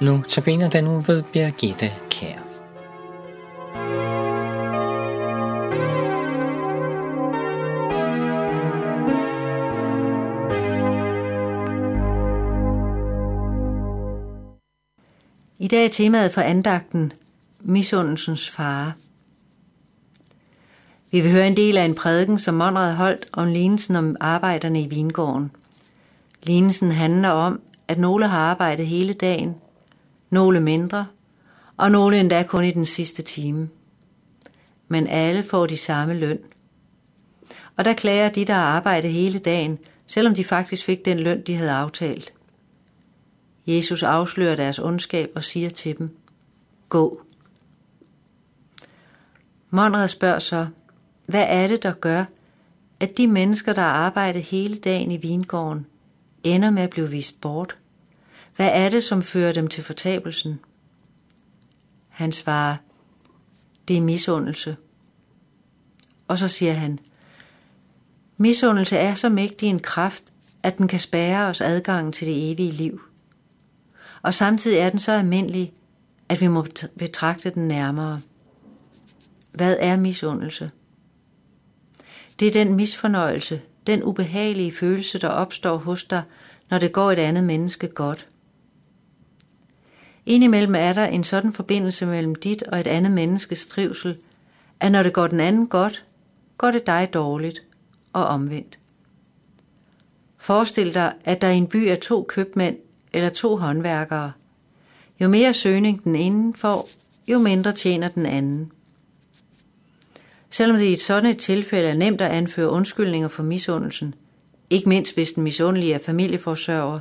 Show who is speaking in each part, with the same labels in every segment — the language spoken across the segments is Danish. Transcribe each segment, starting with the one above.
Speaker 1: Nu tabiner den nu ved Birgitte Kær.
Speaker 2: I dag er temaet for andagten misundelsens fare. Vi vil høre en del af en prædiken, som Monrad holdt om lignelsen om arbejderne i vingården. Lignelsen handler om, at nogle har arbejdet hele dagen, nogle mindre, og nogle endda kun i den sidste time. Men alle får de samme løn. Og der klager de, der har arbejdet hele dagen, selvom de faktisk fik den løn, de havde aftalt. Jesus afslører deres ondskab og siger til dem, gå. Monrad spørger så, hvad er det, der gør, at de mennesker, der har arbejdet hele dagen i vingården, ender med at blive vist bort? Hvad er det, som fører dem til fortabelsen? Han svarer, det er misundelse. Og så siger han, misundelse er så mægtig en kraft, at den kan spære os adgangen til det evige liv. Og samtidig er den så almindelig, at vi må betragte den nærmere. Hvad er misundelse? Det er den misfornøjelse, den ubehagelige følelse, der opstår hos dig, når det går et andet menneske godt. Indimellem er der en sådan forbindelse mellem dit og et andet menneskes trivsel, at når det går den anden godt, går det dig dårligt og omvendt. Forestil dig, at der i en by er to købmænd eller to håndværkere. Jo mere søgning den ene får, jo mindre tjener den anden. Selvom det i et sådan et tilfælde er nemt at anføre undskyldninger for misundelsen, ikke mindst hvis den misundelige er familieforsørger,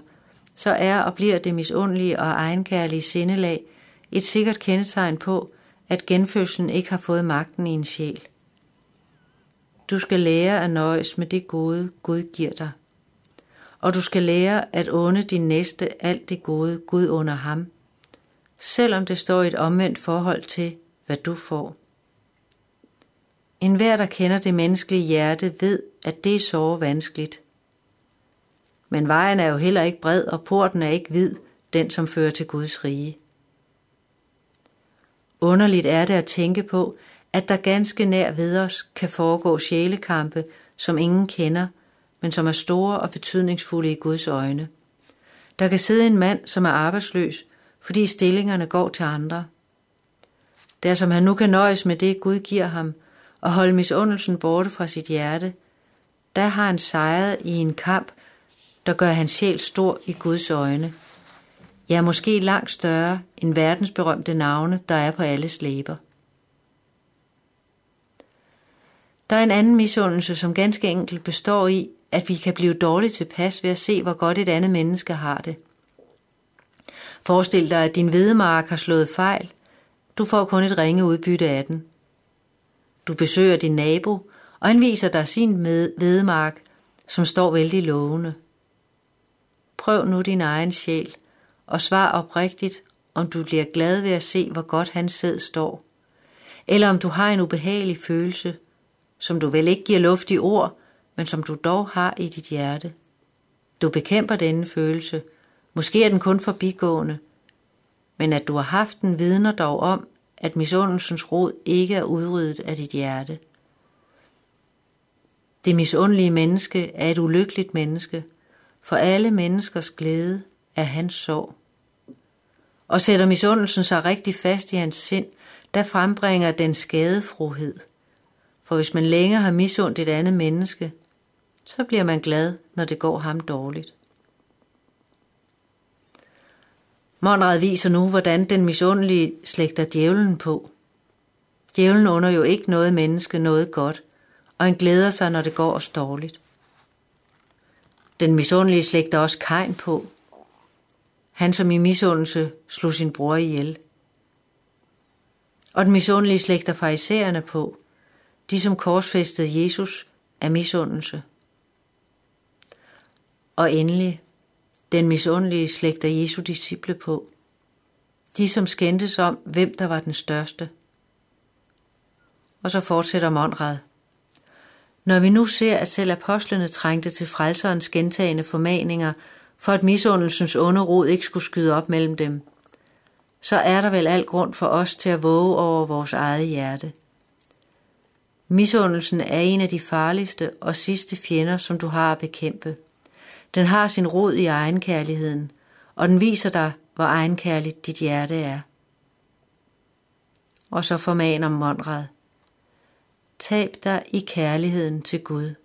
Speaker 2: så er og bliver det misundelige og egenkærlige sindelag et sikkert kendetegn på, at genfødslen ikke har fået magten i en sjæl. Du skal lære at nøjes med det gode, Gud giver dig. Og du skal lære at ånde din næste alt det gode, Gud under ham, selvom det står i et omvendt forhold til, hvad du får. En hver, der kender det menneskelige hjerte, ved, at det er så vanskeligt. Men vejen er jo heller ikke bred, og porten er ikke hvid, den som fører til Guds rige. Underligt er det at tænke på, at der ganske nær ved os kan foregå sjælekampe, som ingen kender, men som er store og betydningsfulde i Guds øjne. Der kan sidde en mand, som er arbejdsløs, fordi stillingerne går til andre. Der som han nu kan nøjes med det, Gud giver ham, og holde misundelsen borte fra sit hjerte, der har han sejret i en kamp, der gør hans sjæl stor i Guds øjne. Ja, måske langt større end verdensberømte navne, der er på alles læber. Der er en anden misundelse, som ganske enkelt består i, at vi kan blive dårligt tilpas ved at se, hvor godt et andet menneske har det. Forestil dig, at din hvedemark har slået fejl. Du får kun et ringe udbytte af den. Du besøger din nabo, og han viser dig sin hvedemark, som står vældig lovende. Prøv nu din egen sjæl, og svar oprigtigt, om du bliver glad ved at se, hvor godt hans sæd står. Eller om du har en ubehagelig følelse, som du vel ikke giver luft i ord, men som du dog har i dit hjerte. Du bekæmper denne følelse. Måske er den kun forbigående, men at du har haft den vidner dog om, at misundelsens rod ikke er udryddet af dit hjerte. Det misundelige menneske er et ulykkeligt menneske, for alle menneskers glæde er hans sorg. Og sætter misundelsen sig rigtig fast i hans sind, der frembringer den skadefrohed. For hvis man længe har misundt et andet menneske, så bliver man glad, når det går ham dårligt. Monrad viser nu, hvordan den misundelige slægter djævlen på. Djævlen under jo ikke noget menneske noget godt, og han glæder sig, når det går os dårligt. Den misundelige slægter også Kejn på. Han som i misundelse slog sin bror ihjel. Og den misundelige slægter farisæerne på. De som korsfæstede Jesus af misundelse. Og endelig den misundelige slægter Jesu disciple på. De som skændtes om, hvem der var den største. Og så fortsætter Monrad. Når vi nu ser, at selv apostlene trængte til frelserens gentagende formaninger, for at misundelsens onde rod ikke skulle skyde op mellem dem, så er der vel al grund for os til at våge over vores eget hjerte. Misundelsen er en af de farligste og sidste fjender, som du har at bekæmpe. Den har sin rod i egenkærligheden, og den viser dig, hvor egenkærligt dit hjerte er. Og så formaner Monrad. Tab dig i kærligheden til Gud.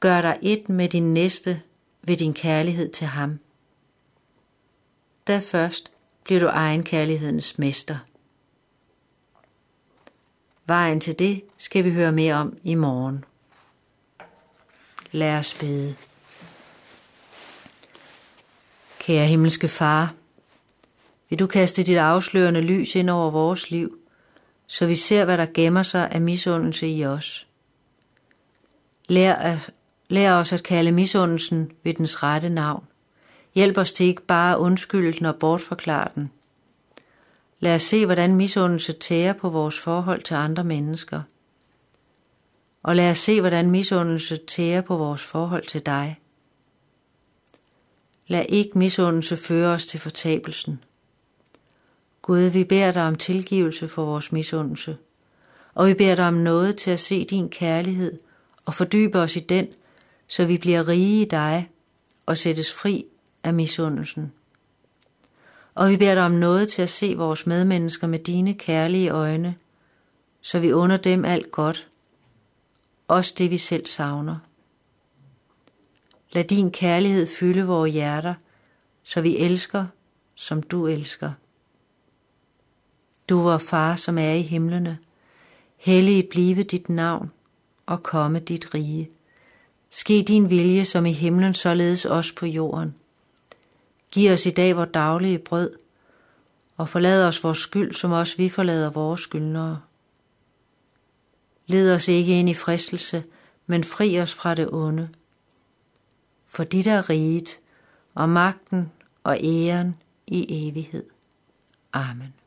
Speaker 2: Gør dig et med din næste ved din kærlighed til ham. Da først bliver du egenkærlighedens mester. Vejen til det skal vi høre mere om i morgen. Lad os bede. Kære himmelske far, vil du kaste dit afslørende lys ind over vores liv, så vi ser, hvad der gemmer sig af misundelse i os. Lær, at, lær os at kalde misundelsen ved dens rette navn. Hjælp os til ikke bare at undskylde den og bortforklare den. Lad os se, hvordan misundelse tærer på vores forhold til andre mennesker. Og lad os se, hvordan misundelse tærer på vores forhold til dig. Lad ikke misundelse føre os til fortabelsen. Gud, vi beder dig om tilgivelse for vores misundelse, og vi beder dig om noget til at se din kærlighed og fordybe os i den, så vi bliver rige i dig og sættes fri af misundelsen. Og vi beder dig om noget til at se vores medmennesker med dine kærlige øjne, så vi under dem alt godt, også det vi selv savner. Lad din kærlighed fylde vores hjerter, så vi elsker, som du elsker. Du vor far, som er i himlene, helliget blive dit navn og komme dit rige. Ske din vilje som i himlen, således også på jorden. Giv os i dag vores daglige brød, og forlad os vores skyld, som også vi forlader vores skyldnere. Led os ikke ind i fristelse, men fri os fra det onde. For dit er riget, og magten og æren i evighed. Amen.